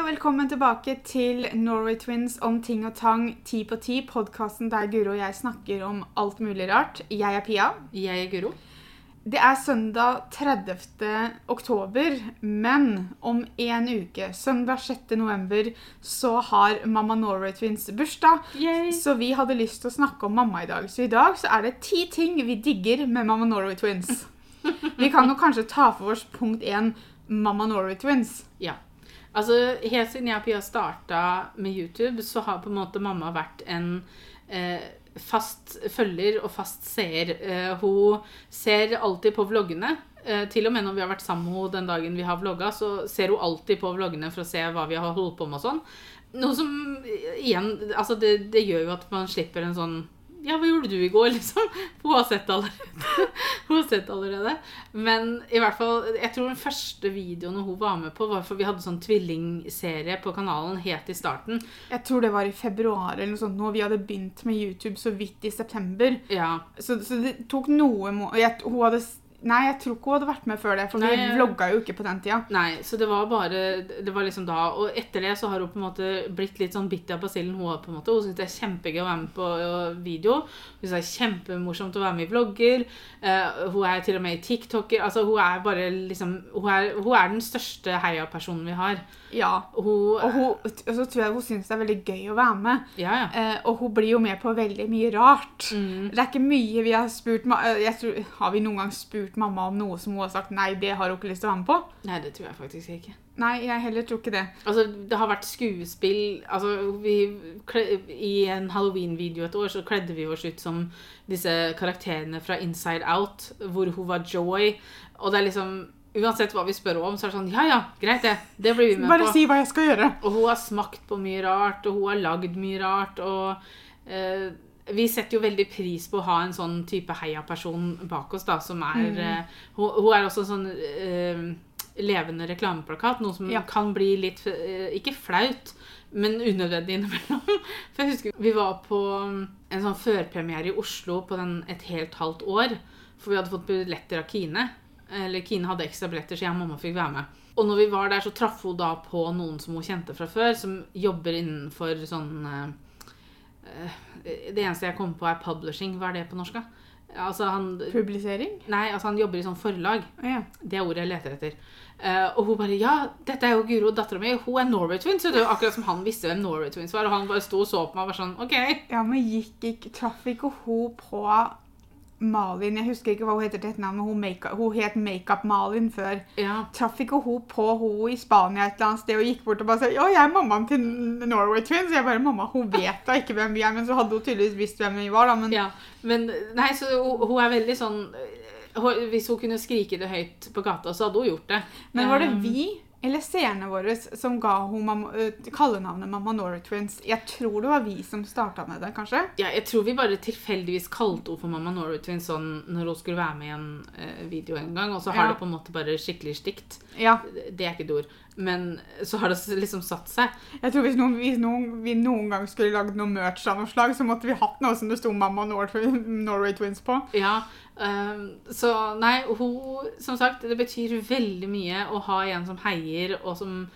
og velkommen tilbake til Norway Twins om ting og tang ti på ti. Podkasten der Guro og jeg snakker om alt mulig rart. Jeg er Pia. Jeg er Guro. Det er søndag 30. oktober, men om en uke, søndag 6. november, så har mamma Norway Twins bursdag. Yay. Så vi hadde lyst til å snakke om mamma i dag. Så i dag så er det ti ting vi digger med mamma Norway Twins. Vi kan jo kanskje ta for oss punkt én mamma Norway Twins. Ja. Altså, Helt siden jeg og Pia starta med YouTube, så har på en måte mamma vært en eh, fast følger og fast seer. Eh, hun ser alltid på vloggene. Eh, til og med når vi har vært sammen med henne den dagen vi har vlogga, så ser hun alltid på vloggene for å se hva vi har holdt på med og sånn. Noe som eh, igjen Altså, det, det gjør jo at man slipper en sånn ja, hva gjorde du i går, liksom? Hun har sett allerede. hun har sett allerede. Men i hvert fall, jeg tror den første videoen hun var med på, var for vi hadde sånn tvillingserie på kanalen helt i starten. Jeg tror det var i februar eller noe sånt, når vi hadde begynt med YouTube så vidt i september. Ja. Så, så det tok noe må jeg, Hun hadde Nei, jeg tror ikke hun hadde vært med før det, for Nei, vi vlogga jo ikke på den tida. Nei, så det var bare Det var liksom da. Og etter det så har hun på en måte blitt litt sånn bitt av basillen. Hun, har på en måte, hun syns det er kjempegøy å være med på øh, video. Hun syns det er kjempemorsomt å være med i vlogger. Uh, hun er til og med i TikToker. Altså, hun er bare liksom Hun er, hun er den største heiapersonen vi har. Ja. Hun, Og, hun, og så tror jeg hun syns det er veldig gøy å være med. Ja, ja. Eh, og hun blir jo med på veldig mye rart. Mm. Det er ikke mye vi har spurt eh, tror, Har vi noen gang spurt mamma om noe som hun har sagt nei, det har hun ikke lyst til å være med på? Nei, det tror jeg faktisk ikke. Nei, jeg heller tror ikke det. Altså, det har vært skuespill altså, vi, I en Halloween-video et år så kledde vi oss ut som disse karakterene fra Inside Out, hvor hun var Joy. Og det er liksom Uansett hva vi spør om, så er det sånn Ja, ja, greit, det. Det blir vi med Bare på. si hva jeg skal gjøre. Og hun har smakt på mye rart, og hun har lagd mye rart. Og eh, vi setter jo veldig pris på å ha en sånn type heiaperson bak oss, da, som er eh, hun, hun er også sånn eh, levende reklameplakat, noe som Ja. kan bli litt eh, Ikke flaut, men unødvendig innimellom. For jeg husker vi var på en sånn førpremiere i Oslo på den et helt halvt år. For vi hadde fått billetter av Kine. Eller Kine hadde ekstra billetter, så jeg og mamma fikk være med. Og når vi var der, så traff hun da på noen som hun kjente fra før, som jobber innenfor sånn eh, eh, Det eneste jeg kommer på, er publishing. Hva er det på norsk? da? Altså han Publisering? Nei, altså han jobber i sånn forlag. Oh, ja. Det er ordet jeg leter etter. Uh, og hun bare Ja, dette er jo Guro, dattera mi. Hun er Norway Twins. Det er jo Akkurat som han visste hvem Norway Twins var. Og han bare sto og så på meg og var sånn OK. Ja, men gikk ikke Traff ikke hun på Malin Jeg husker ikke hva hun heter til etternavn, hun, make, hun het Makeup-Malin før. Ja. Traff ikke hun på hun i Spania et eller annet sted og gikk bort og bare sa ja, jeg er mammaen til Norway Twins. Jeg bare, mamma, hun vet da ikke hvem vi er, men så hadde hun tydeligvis visst hvem vi var. da, men ja. Men nei, så hun, hun er veldig sånn hun, Hvis hun kunne skrike det høyt på gata, så hadde hun gjort det. Men var det vi eller seerne våre som ga henne øh, kallenavnet Mamma Norway Twins? Jeg tror det var vi som starta med det, kanskje? Ja, jeg tror vi bare tilfeldigvis kalte henne for Mamma Norway Twins sånn når hun skulle være med i en eh, video en gang, og så har Ja. det på en måte bare skikkelig stygt. Ja. Det er ikke et ord. Men så har det liksom satt seg. Jeg tror hvis, noen, hvis noen, vi noen gang skulle lagd noe merch av noe slag, så måtte vi hatt noe som det sto Mamma Norway Twins på. Ja, ehm, så nei, hun Som sagt, det betyr veldig mye å ha en som heier, og som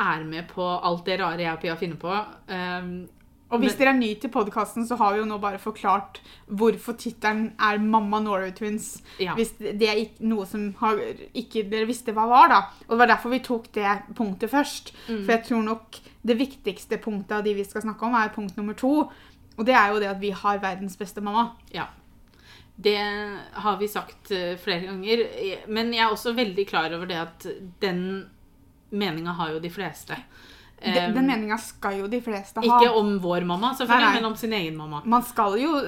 er med på alt det rare jeg og Pia finner på. Um, Og hvis Men- dere er ny til podkasten, så har vi jo nå bare forklart hvorfor tittelen er Mamma Norway Twins. ja. Hvis det er noe som har, ikke dere visste hva var, da. Og det var derfor vi tok det punktet først. Mm. For jeg tror nok det viktigste punktet av de vi skal snakke om, er punkt nummer to. Og det er jo det at vi har verdens beste mamma. Ja. Det har vi sagt eh, flere ganger. Men jeg er også veldig klar over det at den meninga har jo de fleste. Den, den meninga skal jo de fleste ha. Ikke om vår mamma, selvfølgelig, Nei, nei. men om sin egen mamma. Man skal jo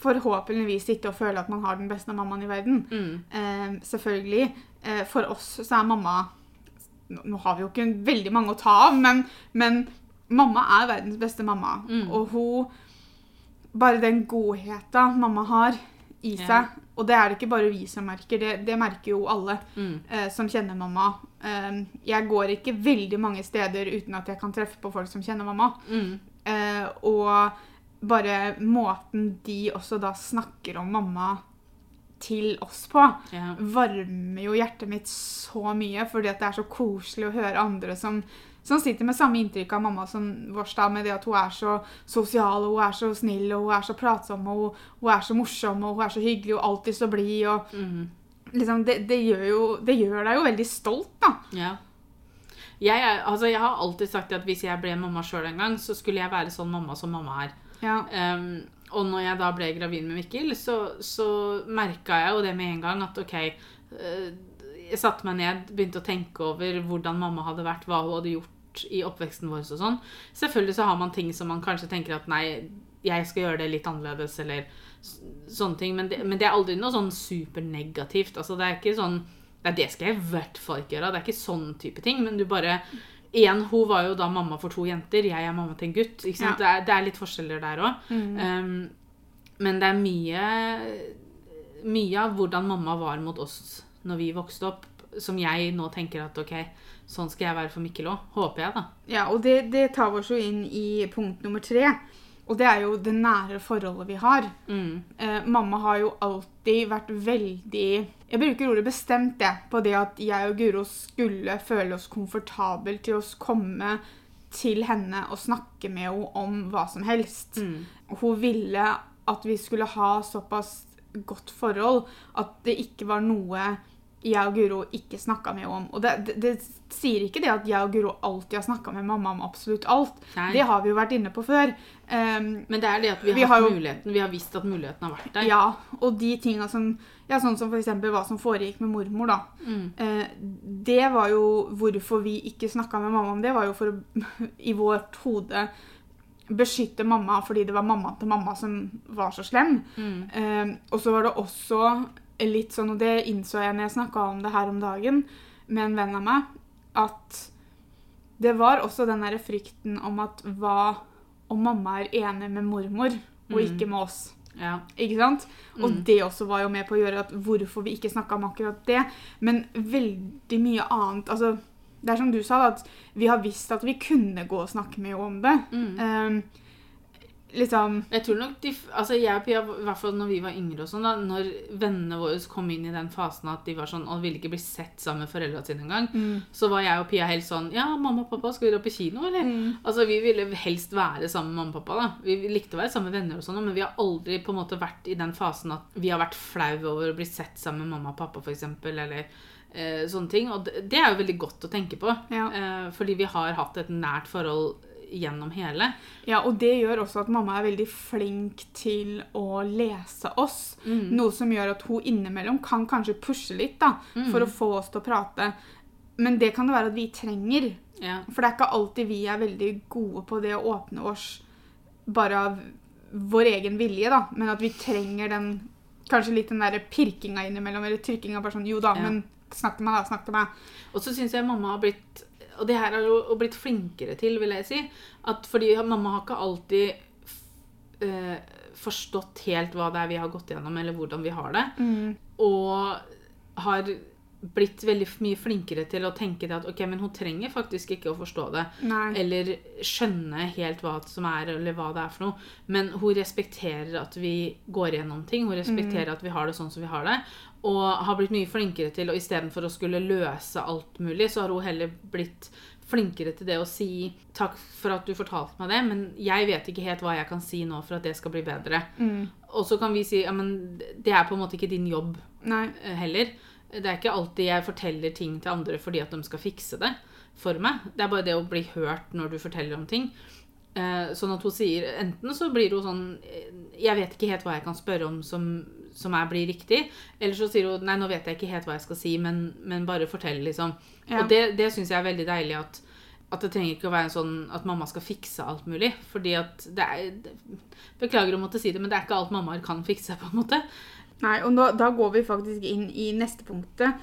forhåpentligvis sitte og føle at man har den beste mammaen i verden. Mm. Eh, selvfølgelig. Eh, for oss så er mamma nå har vi jo ikke veldig mange å ta av, men, men mamma er verdens beste mamma. Mm. Og hun Bare den godheten mamma har i seg Og det er det ikke bare vi som merker, det, det merker jo alle Mm. eh, som kjenner mamma. Um, jeg går ikke veldig mange steder uten at jeg kan treffe på folk som kjenner mamma. Mm. Eh, og bare måten de også da snakker om mamma til oss på, Ja. varmer jo hjertet mitt så mye, fordi at det er så koselig å høre andre som som sitter med samme inntrykk av mamma som vår, da, med det at hun er så sosial, og hun er så snill, og hun er så pratsom, og hun, hun er så morsom, og hun er så hyggelig, og alltid så blid, og Mhm. liksom, det, det, gjør jo, det gjør deg jo veldig stolt, da. Ja. Jeg, er, altså, jeg har alltid sagt at hvis jeg ble mamma sjøl en gang, så skulle jeg være sånn mamma som mamma er. Ja. Um, og når jeg da ble gravid med Mikkel, så, så merka jeg jo det med en gang at OK eh, Jeg satte meg ned, begynte å tenke over hvordan mamma hadde vært, hva hun hadde gjort i oppveksten vår og sånn. Selvfølgelig så har man ting som man kanskje tenker at nei, jeg skal gjøre det litt annerledes, eller sånne ting. Men det, men det er aldri noe sånn supernegativt. Altså, det er ikke sånn Nei, det skal jeg i hvert fall ikke gjøre. Det er ikke sånn type ting. Men du bare Igjen, hun var jo da mamma for to jenter. Jeg er mamma til en gutt. Ikke sant? Det, er, det er litt forskjeller der òg. Um, men det er mye Mye av hvordan mamma var mot oss når vi vokste opp, som jeg nå tenker at OK, sånn skal jeg være for Mikkel òg. Håper jeg, da. Ja, og det, det tar oss jo inn i punkt nummer tre. Og det er jo det nære forholdet vi har. Mm. Eh, mamma har jo alltid vært veldig Jeg bruker ordet bestemt det, på det at jeg og Guro skulle føle oss komfortable til å komme til henne og snakke med henne om hva som helst. Mm. Hun ville at vi skulle ha såpass godt forhold at det ikke var noe jeg og Guro ikke snakka med henne om. Og det, det, det sier ikke det at jeg og Guro alltid har snakka med mamma om absolutt alt. Nei. Det har vi jo vært inne på før. Um, Men det er det at vi, Vi har, har hatt jo- muligheten. Vi har visst at muligheten har vært der. Ja, og de tinga som Ja, sånn som f.eks. hva som foregikk med mormor, da. Mm. Uh, det var jo hvorfor vi ikke snakka med mamma om det, var jo for å i vårt hode beskytte mamma fordi det var mammaen til mamma som var så slem. Mm. Uh, og så var det også litt sånn, og det innså jeg når jeg snakka om det her om dagen med en venn av meg, at det var også den derre frykten om at hva om mamma er enig med mormor og Mm. ikke med oss. Ja. Ikke sant? Og Mm. det også var jo med på å gjøre at hvorfor vi ikke snakka om akkurat det. Men veldig mye annet altså, Det er som du sa, at vi har visst at vi kunne gå og snakke med henne om det. Mm. Um, liksom Jeg tror nok de, altså jeg og Pia, i hvert fall når vi var yngre og sånn da, når vennene våre kom inn i den fasen at de var sånn, og ville ikke bli sett sammen med foreldrene sine engang, mm. så var jeg og Pia helt sånn, ja, mamma og pappa, skal vi dra på kino, eller? Mm. Altså, vi ville helst være sammen med mamma og pappa da. Vi likte å være sammen med venner og sånn, men vi har aldri på en måte vært i den fasen at vi har vært flau over å bli sett sammen med mamma og pappa, eksempel, eller eh, sånne ting. Og det, det er jo veldig godt å tenke på, Ja. eh, fordi vi har hatt et nært forhold gjennom hele. ja, og det gjør også at mamma er veldig flink til å lese oss. Mm. Noe som gjør at hun innimellom kan kanskje pushe litt da, Mm. for å få oss til å prate. Men det kan det være at vi trenger. Ja. For det er ikke alltid vi er veldig gode på det å åpne oss bare av vår egen vilje, da. Men at vi trenger den Kanskje litt den der pirkinga innimellom, eller trykkinga bare sånn Jo da, Ja. men snakk til meg, da. Snakk til meg. Og så syns jeg mamma har blitt Og det her har jo blitt flinkere til, vil jeg si. At fordi mamma har ikke alltid eh, forstått helt hva det er vi har gått gjennom, eller hvordan vi har det. Og har blitt veldig mye flinkere til å tenke det at ok, men hun trenger faktisk ikke å forstå det. Nei. Eller skjønne helt hva som er, eller hva det er for noe. Men hun respekterer at vi går gjennom ting. Hun respekterer at vi har det sånn som vi har det. Og har blitt mye flinkere til, og istedenfor å skulle løse alt mulig, så har hun heller blitt flinkere til det å si takk for at du fortalte meg det, men jeg vet ikke helt hva jeg kan si nå for at det skal bli bedre. Mm. Og så kan vi si ja, men det er på en måte ikke din jobb Nei. heller. Det er ikke alltid jeg forteller ting til andre fordi at de skal fikse det for meg. Det er bare det å bli hørt når du forteller om ting. Eh, sånn at hun sier Enten så blir hun sånn eh, Jeg vet ikke helt hva jeg kan spørre om som, som er, blir riktig. Eller så sier hun Nei, nå vet jeg ikke helt hva jeg skal si, men, men bare fortell, liksom. Ja. Og det, det syns jeg er veldig deilig at at det trenger ikke å være sånn at mamma skal fikse alt mulig. Fordi at det er Beklager å måtte si det, men det er ikke alt mammaer kan fikse, på en måte. Nei, og da, da går vi faktisk inn i neste punktet.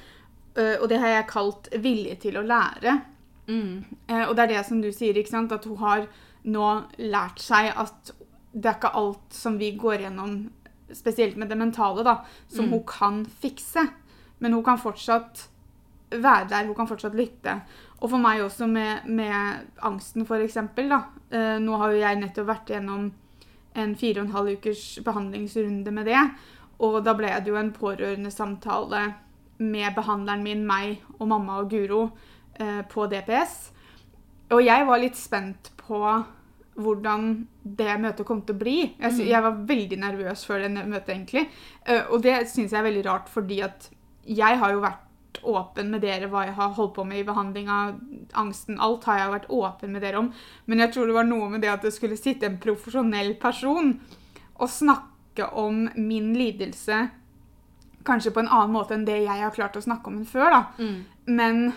øh, og det har jeg kalt 'vilje til å lære'. Mm. Eh, og det er det som du sier, ikke sant? at hun har nå lært seg at det er ikke alt som vi går gjennom, spesielt med det mentale, da, som Mm. hun kan fikse. Men hun kan fortsatt være der, hun kan fortsatt lytte. Og for meg også med, med angsten, eksempel. Eh, nå har jo jeg nettopp vært gjennom en fire og en halv ukers behandlingsrunde med det. Og da ble det jo en pårørendesamtale med behandleren min, meg og mamma og Guro eh, på DPS. Og jeg var litt spent på hvordan det møtet kom til å bli. Jeg, sy- jeg var veldig nervøs før det møtet, egentlig. Eh, og det syns jeg er veldig rart, fordi at jeg har jo vært åpen med dere hva jeg har holdt på med i behandlinga, angsten, alt har jeg vært åpen med dere om. Men jeg tror det var noe med det at det skulle sitte en profesjonell person og snakke om min lidelse kanskje på en annen måte enn det jeg har klart å snakke om den før. da. Mm. Men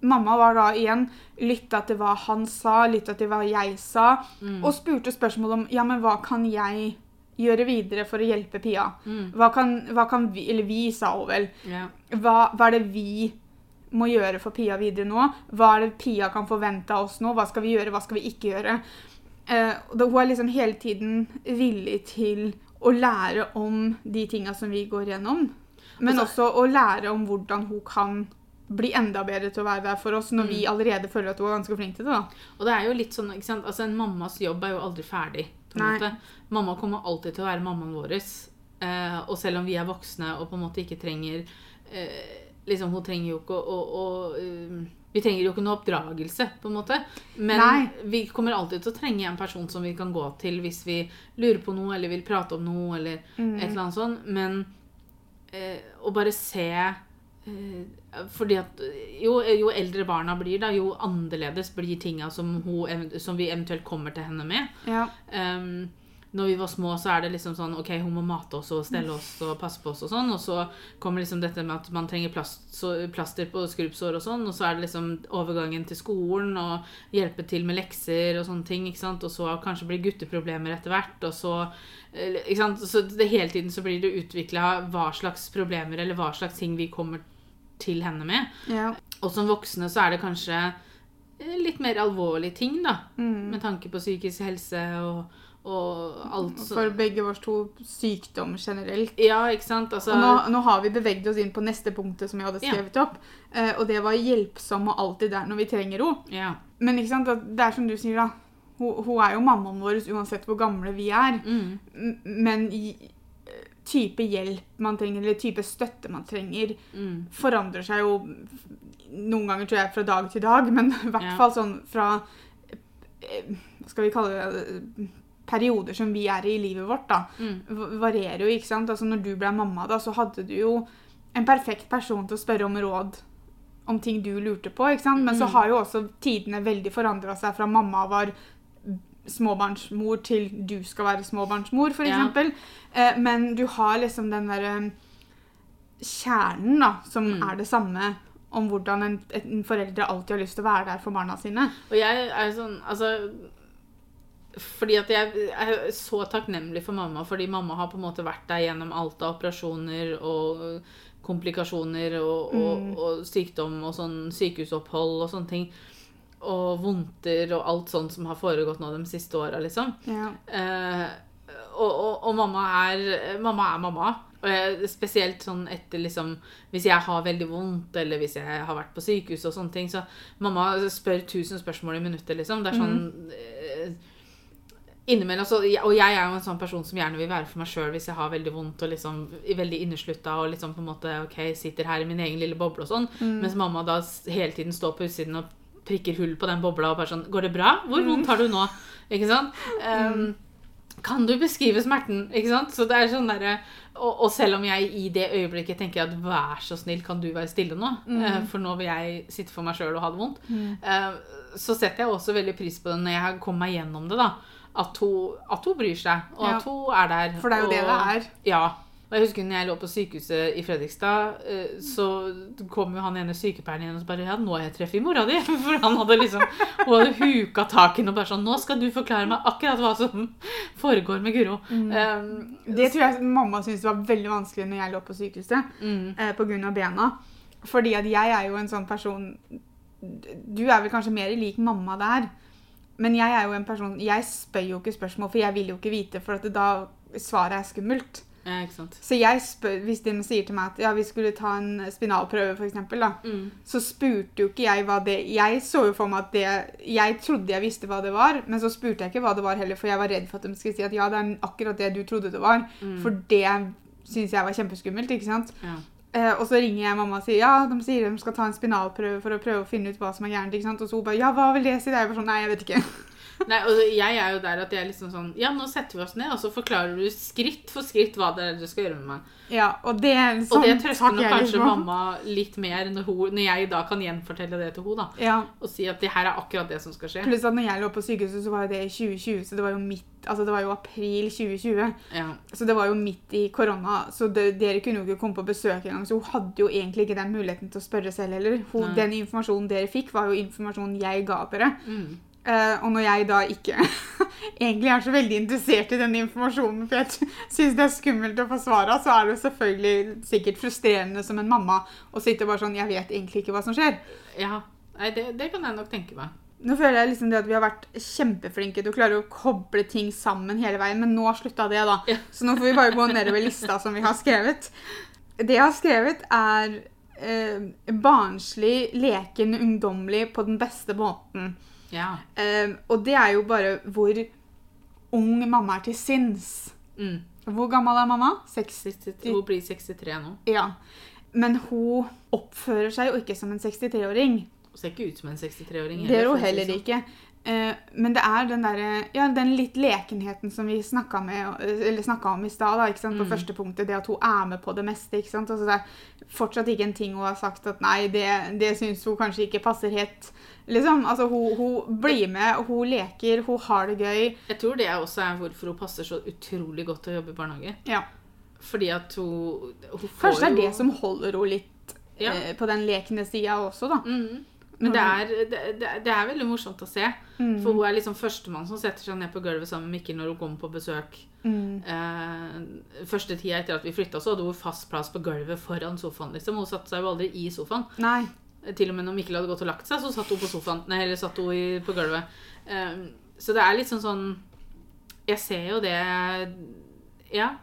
mamma var da igjen lytta til hva han sa, lytta til hva jeg sa, Mm. og spurte spørsmål om ja, men hva kan jeg gjøre videre for å hjelpe Pia? Mm. Hva kan, hva kan vi Eller vi, sa hun vel. Yeah. Hva, hva er det vi må gjøre for Pia videre nå? Hva er det Pia kan forvente av oss nå? Hva skal vi gjøre, hva skal vi ikke gjøre? Uh, hun er liksom hele tiden villig til å lære om de tinga som vi går gjennom. Men Og også å lære om hvordan hun kan bli enda bedre til å være der for oss når vi allerede føler at hun er ganske flink til det. da. Og det er jo litt sånn, ikke sant? Altså En mammas jobb er jo aldri ferdig. på en Nei. måte. Mamma kommer alltid til å være mammaen vår. Eh, og selv om vi er voksne og på en måte ikke trenger eh, liksom Hun trenger jo ikke å, å, å eh, Vi trenger jo ikke noe oppdragelse, på en måte. Men Nei. vi kommer alltid til å trenge en person som vi kan gå til hvis vi lurer på noe eller vil prate om noe. eller Mm. et eller annet sånt. Men eh, å bare se eh, fordi at jo, jo eldre barna blir, da, jo annerledes blir tinga som, som vi eventuelt kommer til henne med. Ja. Um, når vi var små, så er det liksom sånn OK, hun må mate oss og stelle oss og passe på oss og sånn. Og så kommer liksom dette med at man trenger plast, så, plaster på skrubbsår og sånn. Og så er det liksom overgangen til skolen og hjelpe til med lekser og sånne ting. ikke sant? Og så kanskje blir gutteproblemer etter hvert. Og så eh, ikke sant? Så det, hele tiden så blir det utvikla hva slags problemer eller hva slags ting vi kommer til henne med. ja. Og som voksne så er det kanskje eh, litt mer alvorlige ting, da. Mm. Med tanke på psykisk helse og, så- For begge våre to sykdom generelt. Ja, ikke sant? Altså, nå, nå har vi beveget oss inn på neste punktet som jeg hadde Ja. skrevet opp. Eh, og det var hjelpsom og alltid der når vi trenger henne. ja. Men ikke sant, det er som du sier, da. Hun, hun er jo mammaen vår uansett hvor gamle vi er. Mm, Men type hjelp man trenger, eller type støtte man trenger, mm, forandrer seg jo noen ganger tror jeg fra dag til dag, men i hvert Ja. fall sånn fra eh, Hva skal vi kalle det? Eh, Perioder som vi er i i livet vårt, da. mm. varierer jo, ikke sant? Altså når du ble mamma, da, så hadde du jo en perfekt person til å spørre om råd om ting du lurte på, ikke sant? Men så Mm. har jo også tidene veldig forandra seg fra mamma var småbarnsmor til du skal være småbarnsmor, for Ja. Eh, men du har liksom den derre kjernen, da, som Mm. er det samme om hvordan en, en forelder alltid har lyst til å være der for barna sine. Og jeg er jo sånn Altså fordi at jeg er så takknemlig for mamma, fordi mamma har på en måte vært der gjennom alt av operasjoner og komplikasjoner og, og, Mm. og sykdom og sånn sykehusopphold og sånne ting. Og vondter og alt sånt som har foregått nå de siste åra, liksom. Ja. Eh, og, og, og mamma er mamma. er mamma. Og jeg, spesielt sånn etter liksom Hvis jeg har veldig vondt, eller hvis jeg har vært på sykehus og sånne ting, så mamma spør tusen spørsmål i minuttet, liksom. Det er sånn eh, Innimellom så Og jeg er jo en sånn person som gjerne vil være for meg sjøl hvis jeg har veldig vondt og liksom veldig inneslutta og liksom på en måte OK, sitter her i min egen lille boble og sånn. Mens mamma da hele tiden står på utsiden og prikker hull på den bobla og bare sånn Går det bra? Hvor vondt har du nå? Ikke sant? Um, kan du beskrive smerten? Ikke sant? Så det er sånn derre og, og selv om jeg i det øyeblikket tenker at vær så snill, kan du være stille nå? Mm. for nå vil jeg sitte for meg sjøl og ha det vondt. Mm. så setter jeg også veldig pris på det når jeg kommer meg gjennom det. da At hun, at hun bryr seg, og Ja. at hun er der. For det er jo og, det det er. Ja. Og jeg husker når jeg lå på sykehuset i Fredrikstad, eh, så kom jo han ene sykepleieren igjen og så bare Ja, nå har jeg treffet mora di. For han hadde liksom Hun hadde huka tak i henne og bare sånn Nå skal du forklare meg akkurat hva som foregår med Guro. Um, Det tror jeg mamma syntes var veldig vanskelig når jeg lå på sykehuset. mm, eh, av bena. Fordi at jeg er jo en sånn person Du er vel kanskje mer lik mamma der. Men jeg er jo en person Jeg spør jo ikke spørsmål, for jeg vil jo ikke vite, for da svaret er skummelt. ja. Så jeg spør, hvis de sier til meg at ja, vi skulle ta en spinalprøve, for eksempel, da, Mm, så spurte jo ikke jeg hva det Jeg så jo for meg at det Jeg trodde jeg visste hva det var, men så spurte jeg ikke hva det var heller, for jeg var redd for at de skulle si at ja, det er akkurat det du trodde det var. mm, For det syns jeg var kjempeskummelt, ikke sant? ja. Eh, og så ringer jeg mamma og sier ja, de sier de skal ta en spinalprøve for å prøve å finne ut hva som er gærent. ikke sant? Og så hun bare ja, hva vil det si? Det er jo bare sånn, nei, jeg vet ikke. Nei, og jeg er jo der at jeg er liksom sånn Ja, nå setter vi oss ned, og så forklarer du skritt for skritt hva det er du skal gjøre med meg. Ja, og det er Og sånn det trøster nok kanskje liksom. mamma litt mer når, hun, når jeg da kan gjenfortelle det til henne. Ja, Og si at det her er akkurat det som skal skje. Pluss at når jeg lå på sykehuset, så var jo det i 2020, så det var jo midt Altså det var jo april 2020. Ja. Så det var jo midt i korona, så det, dere kunne jo ikke komme på besøk engang. Så hun hadde jo egentlig ikke den muligheten til å spørre selv heller. Hun, den informasjonen dere fikk, var jo informasjonen jeg ga dere. Mm. Eh, og når jeg da ikke egentlig er så veldig interessert i den informasjonen, for jeg syns det er skummelt å få svara, så er det selvfølgelig sikkert frustrerende som en mamma å sitte bare sånn Jeg vet egentlig ikke hva som skjer. ja. Nei, det, det kan jeg nok tenke meg. Nå føler jeg liksom det at vi har vært kjempeflinke til å klare å koble ting sammen hele veien, men nå slutta det, da. Ja. Så nå får vi bare gå nedover lista som vi har skrevet. Det jeg har skrevet, er eh, barnslig, leken, ungdommelig på den beste måten. Ja. Eh, og det er jo bare hvor ung mamma er til sinns. Mm. Hvor gammel er mamma? 63, hun blir 63 nå. Ja. Men hun oppfører seg jo ikke som en 63-åring. Hun ser ikke ut som en 63-åring. Det gjør hun heller sånn. ikke. Eh, men det er den, der, ja, den litt lekenheten som vi snakka om i stad. På Mm. første punktet, Det at hun er med på det meste. ikke sant, altså Det er fortsatt ikke en ting hun har sagt at nei, det, det syns hun kanskje ikke passer helt. liksom, altså Hun, hun blir med, hun leker, hun har det gøy. Jeg tror det også er hvorfor hun passer så utrolig godt til å jobbe i barnehage. ja. Fordi at hun, hun får Kanskje det er det som holder henne litt Ja. eh, på den lekende sida også, da. Mhm. Men det er, det, det, er veldig morsomt å se. Mm. For hun er liksom førstemann som setter seg ned på gulvet sammen med Mikkel når hun kommer på besøk. Mm. Eh, første tida etter at vi flytta, så hadde hun fast plass på gulvet foran sofaen. liksom. Hun satte seg jo aldri i sofaen. Nei. Til og med når Mikkel hadde gått og lagt seg, så satt hun på sofaen. Nei, eller satt hun i, på gulvet. Eh, så det er litt sånn sånn Jeg ser jo det Ja.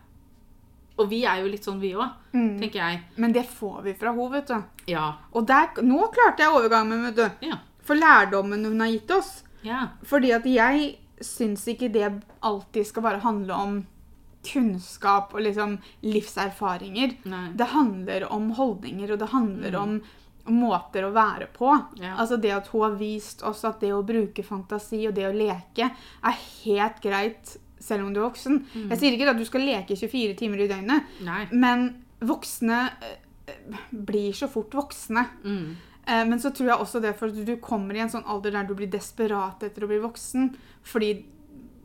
Og vi er jo litt sånn, vi òg, Mm. tenker jeg. Men det får vi fra henne, vet du. Ja. Og der, nå klarte jeg overgangen, vet du. Ja. For lærdommen hun har gitt oss. ja. Fordi at jeg syns ikke det alltid skal bare handle om kunnskap og liksom livserfaringer. Nei. Det handler om holdninger, og det handler Mm. om måter å være på. Ja. Altså Det at hun har vist oss at det å bruke fantasi og det å leke er helt greit selv om du er voksen. Mm. Jeg sier ikke at du skal leke 24 timer i døgnet, Nei. men voksne eh, blir så fort voksne. Mm. Eh, Men så tror jeg også det for du kommer i en sånn alder der du blir desperat etter å bli voksen. Fordi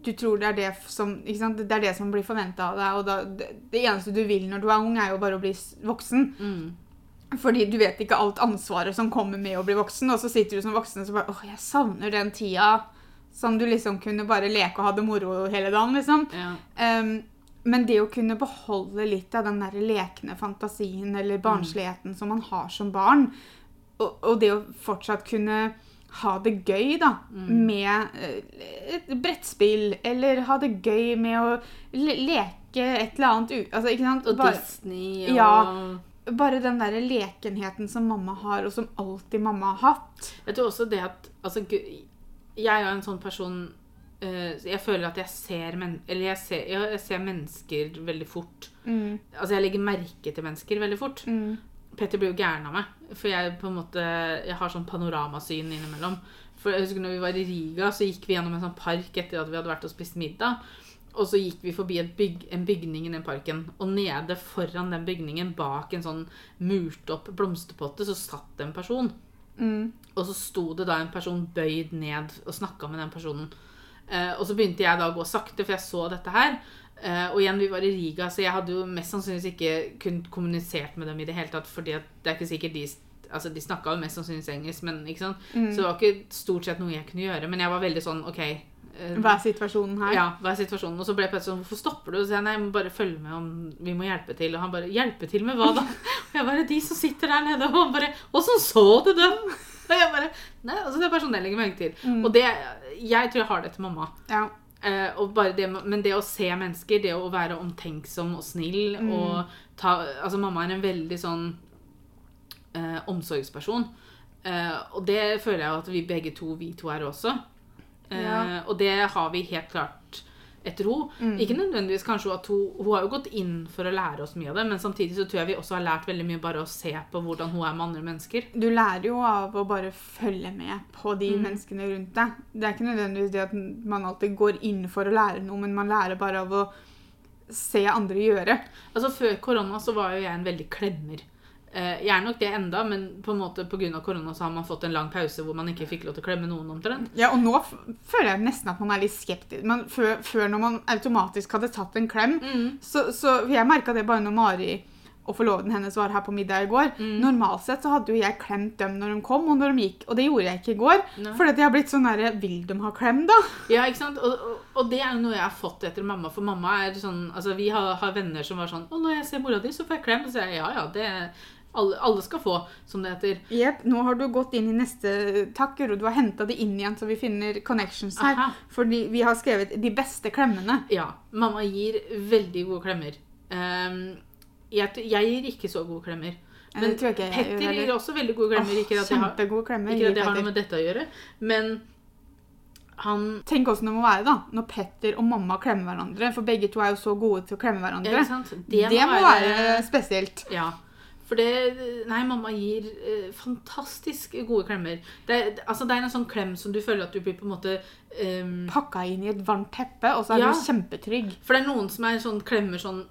du tror det er det som? Det er det som blir forventa av deg. Og da, det, det eneste du vil når du er ung, er jo bare å bli voksen. Mm. Fordi du vet ikke alt ansvaret som kommer med å bli voksen. Og så sitter du som voksen og så bare åh, jeg savner den tida som du liksom kunne bare leke og ha det moro hele dagen. liksom. Ja. Um, men det å kunne beholde litt av den der lekne fantasien eller barnsligheten som man har som barn, og, og det å fortsatt kunne ha det gøy da, med eh, et brettspill, eller ha det gøy med å le leke et eller annet. Altså, ikke sant? Og Bare, Disney og Ja. bare den der lekenheten som mamma har, og som alltid mamma har hatt. Jeg tror også det at altså, Jeg er en sånn person uh, Jeg føler at jeg ser, men, eller jeg ser, jeg ser mennesker veldig fort. Mm, Altså Jeg legger merke til mennesker veldig fort. mm, Petter blir jo gæren av meg. For jeg på en måte Jeg har sånn panoramasyn innimellom. For jeg husker når vi var i Riga, så gikk vi gjennom en sånn park etter at vi hadde vært og spist middag. Og så gikk vi forbi et bygg, en bygning i den parken. Og nede foran den bygningen, bak en sånn murt opp blomsterpotte, så satt det en person. Mm, Og så sto det da en person bøyd ned og snakka med den personen. Eh, og så begynte jeg da å gå sakte, for jeg så dette her. Eh, og igjen, vi var i Riga, så jeg hadde jo mest sannsynligvis ikke kunnet kommunisert med dem i det hele tatt, fordi at det er ikke sikkert de Altså, de snakka jo mest sannsynligvis engelsk, men ikke sant? mm. Så det var ikke stort sett noe jeg kunne gjøre. Men jeg var veldig sånn OK. Eh, Hva er situasjonen her? ja, hva er situasjonen? Og så ble Petter sånn, hvorfor stopper du? Og så jeg, nei, jeg må bare følge med om vi må hjelpe til. Og han bare, hjelpe til med hva da? Og jeg bare, de som sitter der nede. Og han bare, åssen så du dem? Og jeg bare, nei, altså det er bare sånn jeg legger merke til. Mm. Og det, jeg tror jeg har det til mamma. Ja. Eh, det, men det å se mennesker, det å være omtenksom og snill Mm. og ta, altså mamma er en veldig sånn eh, omsorgsperson. Eh, og det føler jeg at vi begge to, vi to er også. Eh, Ja. Og det har vi helt klart etter henne. Mm. Ikke nødvendigvis kanskje at hun, hun har jo gått inn for å lære oss mye av det, men samtidig så tror jeg vi også har lært veldig mye bare å se på hvordan hun er med andre mennesker. Du lærer jo av å bare følge med på de Mm. menneskene rundt deg. Det er ikke nødvendigvis det at man alltid går inn for å lære noe, men man lærer bare av å se andre gjøre. Altså Før korona så var jo jeg en veldig klemmer. Eh, jeg er nok det enda, men på en måte pga. korona så har man fått en lang pause hvor man ikke fikk lov til å klemme noen omtrent. Ja, og nå føler jeg nesten at man er litt skeptisk. Men før, før når man automatisk hadde tatt en klem, Mm. så, så Jeg merka det bare når Mari og forloveden hennes var her på middag i går. Mm. Normalt sett så hadde jo jeg klemt dem når de kom, og når de gikk. Og det gjorde jeg ikke i går. Nei. Fordi jeg har blitt sånn derre Vil de ha klem, da? Ja, ikke sant? Og, og, og det er jo noe jeg har fått etter mamma. For mamma er sånn Altså, vi har, har venner som var sånn Å, når jeg ser mora di, så får jeg klem. Og så sier jeg ja, ja, det alle, alle skal få, som det heter. Jepp. Nå har du gått inn i neste takker, og Du har henta det inn igjen, så vi finner connections her. Aha. Fordi vi har skrevet 'de beste klemmene'. Ja. Mamma gir veldig gode klemmer. Um, jeg, jeg gir ikke så gode klemmer. Men jeg Petter heller. gir også veldig gode klemmer. ikke at jeg har, at jeg har noe med dette å gjøre, men han Tenk åssen det må være da, når Petter og mamma klemmer hverandre. For begge to er jo så gode til å klemme hverandre. ikke sant? Det, må være spesielt. Ja. For det Nei, mamma gir eh, fantastisk gode klemmer. Det, altså, det er en sånn klem som du føler at du blir på en måte ehm, Pakka inn i et varmt teppe, og så er Ja. du kjempetrygg. For det er noen som er sånn klemmer sånn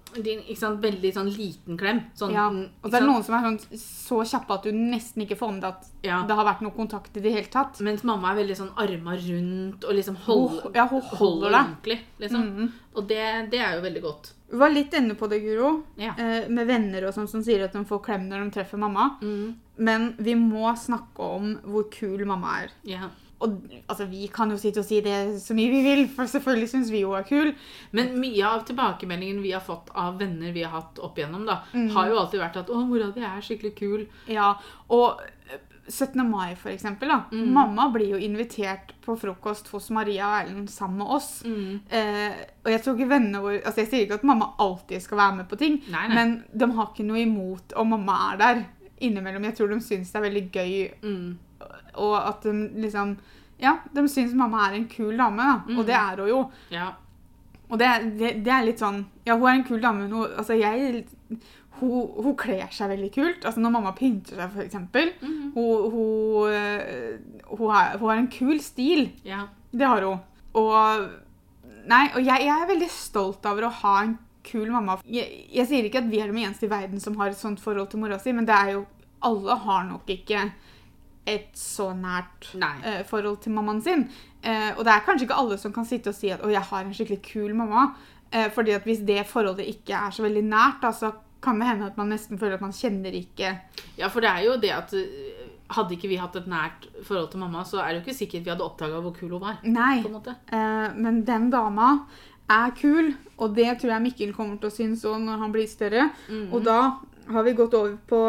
sant, Veldig sånn liten klem. Sånn, Ja. mm, Og så er det noen som er sånn, så kjappe at du nesten ikke får med deg at ja. det har vært noe kontakt i det hele tatt. Mens mamma er veldig sånn arma rundt og liksom hold, oh, ja, hun holder deg. ordentlig. Liksom. Mhm. Og det, det er jo veldig godt. Vi var litt inne på det, Guro, Ja. eh, med venner og sånn som sier at de får klem når de treffer mamma. Mm. Men vi må snakke om hvor kul mamma er. Ja. Og altså, vi kan jo sitte og si det så mye vi vil, for selvfølgelig syns vi hun er kul. Men mye av tilbakemeldingen vi har fått av venner vi har hatt opp igjennom, da, Mm. har jo alltid vært at 'Å, mora di er skikkelig kul'. Ja, og eh, 17. mai, for eksempel. Da. Mm. Mamma blir jo invitert på frokost hos Maria og Erlend sammen med oss. Mm. Eh, og jeg tror ikke vennene våre Altså, jeg sier ikke at mamma alltid skal være med på ting, Nei, nei. men de har ikke noe imot om mamma er der innimellom. Jeg tror de syns det er veldig gøy, Mm. Og at de liksom Ja, de syns mamma er en kul dame, da. Mm. Og det er hun jo. Ja. Og det, det, det er litt sånn Ja, hun er en kul dame, men hun, altså jeg, hun, hun kler seg veldig kult. Altså Når mamma pynter seg, eksempel. Mhm. Hun, hun, eh, hun, har, hun har en kul stil. ja. Det har hun. Og, nei, og jeg, jeg er veldig stolt over å ha en kul mamma. Jeg, jeg sier ikke at vi er de eneste i verden som har et sånt forhold til mora si, men det er jo Alle har nok ikke et så nært eh, forhold til mammaen sin. Uh, og det er kanskje ikke alle som kan sitte og si at 'å, jeg har en skikkelig kul mamma'. Uh, fordi at hvis det forholdet ikke er så veldig nært, da, så kan det hende at man nesten føler at man kjenner ikke Ja, for det er jo det at hadde ikke vi hatt et nært forhold til mamma, så er det jo ikke sikkert vi hadde oppdaga hvor kul hun var. Nei. men den dama er kul, og det tror jeg Mikkel kommer til å synes òg når han blir større. Mhm. Og da har vi gått over på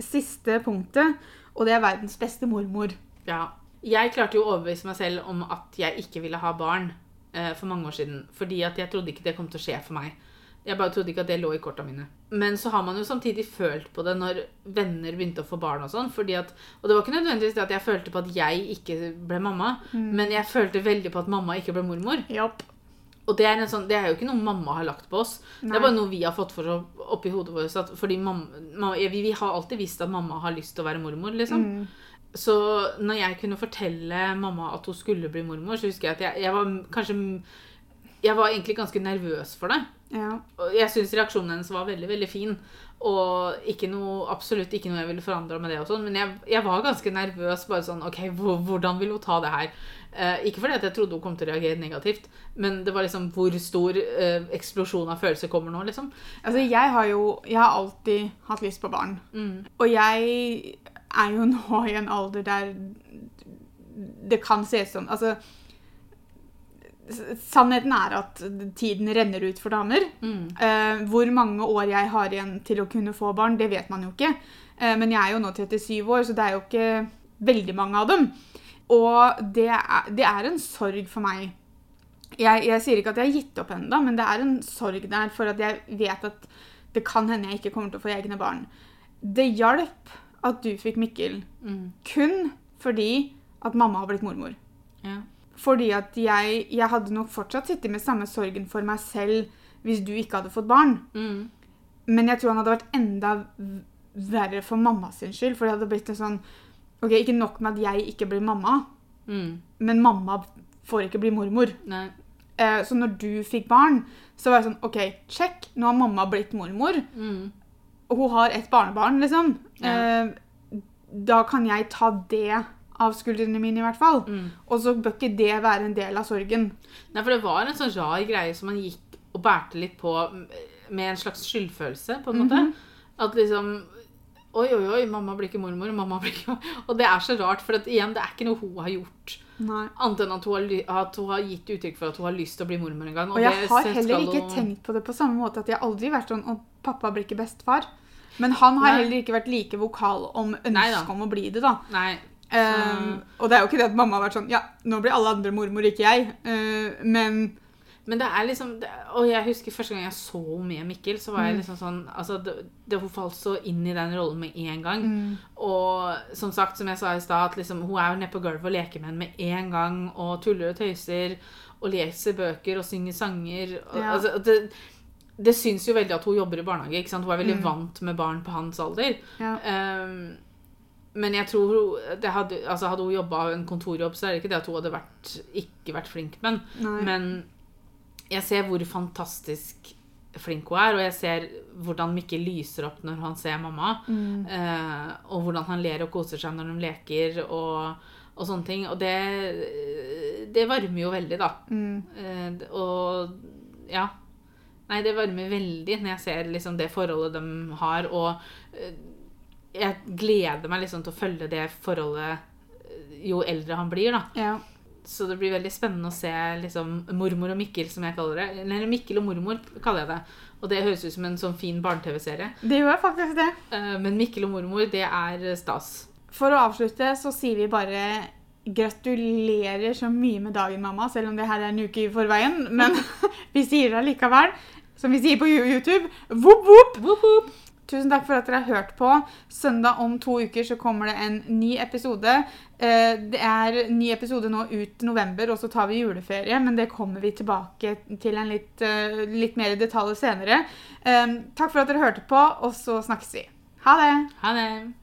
siste punktet, og det er verdens beste mormor. Ja. Jeg klarte jo å overbevise meg selv om at jeg ikke ville ha barn eh, for mange år siden. Fordi at jeg trodde ikke det kom til å skje for meg. Jeg bare trodde ikke at det lå i korta mine. Men så har man jo samtidig følt på det når venner begynte å få barn og sånn. fordi at, Og det var ikke nødvendigvis det at jeg følte på at jeg ikke ble mamma, men jeg følte veldig på at mamma ikke ble mormor. Japp. Og det er, en sånn, det er jo ikke noe mamma har lagt på oss. Det er bare noe vi har fått for å, oppi hodet vårt. Fordi mamma, mamma, vi, vi har alltid visst at mamma har lyst til å være mormor. liksom. Mm. Så når jeg kunne fortelle mamma at hun skulle bli mormor, så husker jeg at jeg, jeg var kanskje Jeg var egentlig ganske nervøs for det. Ja. Og jeg syns reaksjonen hennes var veldig veldig fin. Og ikke noe, absolutt ikke noe jeg ville forandra med det. og sånn, Men jeg, jeg var ganske nervøs. bare sånn, ok, Hvordan vil hun ta det her? Eh, ikke fordi at jeg trodde hun kom til å reagere negativt, men det var liksom hvor stor eh, eksplosjon av følelser kommer nå. liksom. Altså, jeg har jo Jeg har alltid hatt lyst på barn. Mm. Og jeg er jo nå i en alder der det kan se ut som Altså Sannheten er at tiden renner ut for damer. Mm. Eh, hvor mange år jeg har igjen til å kunne få barn, det vet man jo ikke. Eh, men jeg er jo nå 37 år, så det er jo ikke veldig mange av dem. Og det er, det er en sorg for meg. Jeg, jeg sier ikke at jeg har gitt opp ennå, men det er en sorg der for at jeg vet at det kan hende jeg ikke kommer til å få egne barn. Det hjalp at du fikk Mikkel Mm. kun fordi at mamma har blitt mormor. Ja. Fordi at jeg, jeg hadde nok fortsatt sittet med samme sorgen for meg selv hvis du ikke hadde fått barn. Mm. Men jeg tror han hadde vært enda verre for mamma sin skyld. For det hadde blitt en sånn Ok, ikke nok med at jeg ikke blir mamma, Mm. men mamma får ikke bli mormor. Nei. Eh, så når du fikk barn, så var jeg sånn OK, check. Nå har mamma blitt mormor. Mm. Hun har et barnebarn, liksom. Ja. Eh, da kan jeg ta det av skuldrene mine, i hvert fall. Mm. Og så bør ikke det være en del av sorgen. Nei, for det var en sånn rar greie som man gikk og bærte litt på med en slags skyldfølelse, på en måte. Mhm. At liksom Oi, oi, oi, mamma blir ikke mormor, mamma blir ikke Og det er så rart, for at, igjen, det er ikke noe hun har gjort. Nei. Annet enn at hun, har, at hun har gitt uttrykk for at hun har lyst til å bli mormor en gang. Og jeg det har heller ikke hun- tenkt på det på samme måte at jeg aldri har vært sånn Og pappa blir ikke bestefar. Men han har Nei. heller ikke vært like vokal om ønsket om å bli det, da. Nei. Um, og det er jo ikke det at mamma har vært sånn Ja, nå blir alle andre mormor, ikke jeg. Uh, men Men det er liksom det, Og jeg husker første gang jeg så med Mikkel, så var jeg Mm. liksom sånn altså det, det, falt så inn i den rollen med en gang. mm, Og som sagt, som jeg sa i stad, liksom, hun er jo nede på gulvet og leker med henne med en gang. Og tuller og tøyser. Og leser bøker og synger sanger. Og, Ja. altså, det, det syns jo veldig at hun jobber i barnehage. ikke sant? Hun er veldig Mm. vant med barn på hans alder. ja. Um, men jeg tror hadde, altså hadde hun jobba en kontorjobb, så er det ikke det at hun hadde vært, ikke vært flink med den. Men jeg ser hvor fantastisk flink hun er, og jeg ser hvordan Mikkel lyser opp når han ser mamma. Mm. Eh, og hvordan han ler og koser seg når de leker og, og sånne ting. Og det, det varmer jo veldig, da. Mm. Eh, og ja. Nei, det varmer veldig når jeg ser liksom det forholdet de har. Og eh, jeg gleder meg liksom til å følge det forholdet eh, jo eldre han blir, da. ja. Så det blir veldig spennende å se liksom, mormor og Mikkel, som jeg kaller det. Eller Mikkel og mormor, kaller jeg det. Og det høres ut som en sånn fin barne-TV-serie. Det gjør faktisk det. Eh, Men Mikkel og mormor, det er stas. For å avslutte så sier vi bare gratulerer så mye med dagen, mamma, selv om det her er en uke i forveien. Men vi sier det allikevel. Som vi sier på YouTube. Vopp, voop! Tusen takk for at dere har hørt på. Søndag om to uker så kommer det en ny episode. Eh, Det er ny episode nå ut november, og så tar vi juleferie. Men det kommer vi tilbake til en litt, eh, litt mer i detalj senere. Eh, Takk for at dere hørte på, og så snakkes vi. Ha det! Ha det.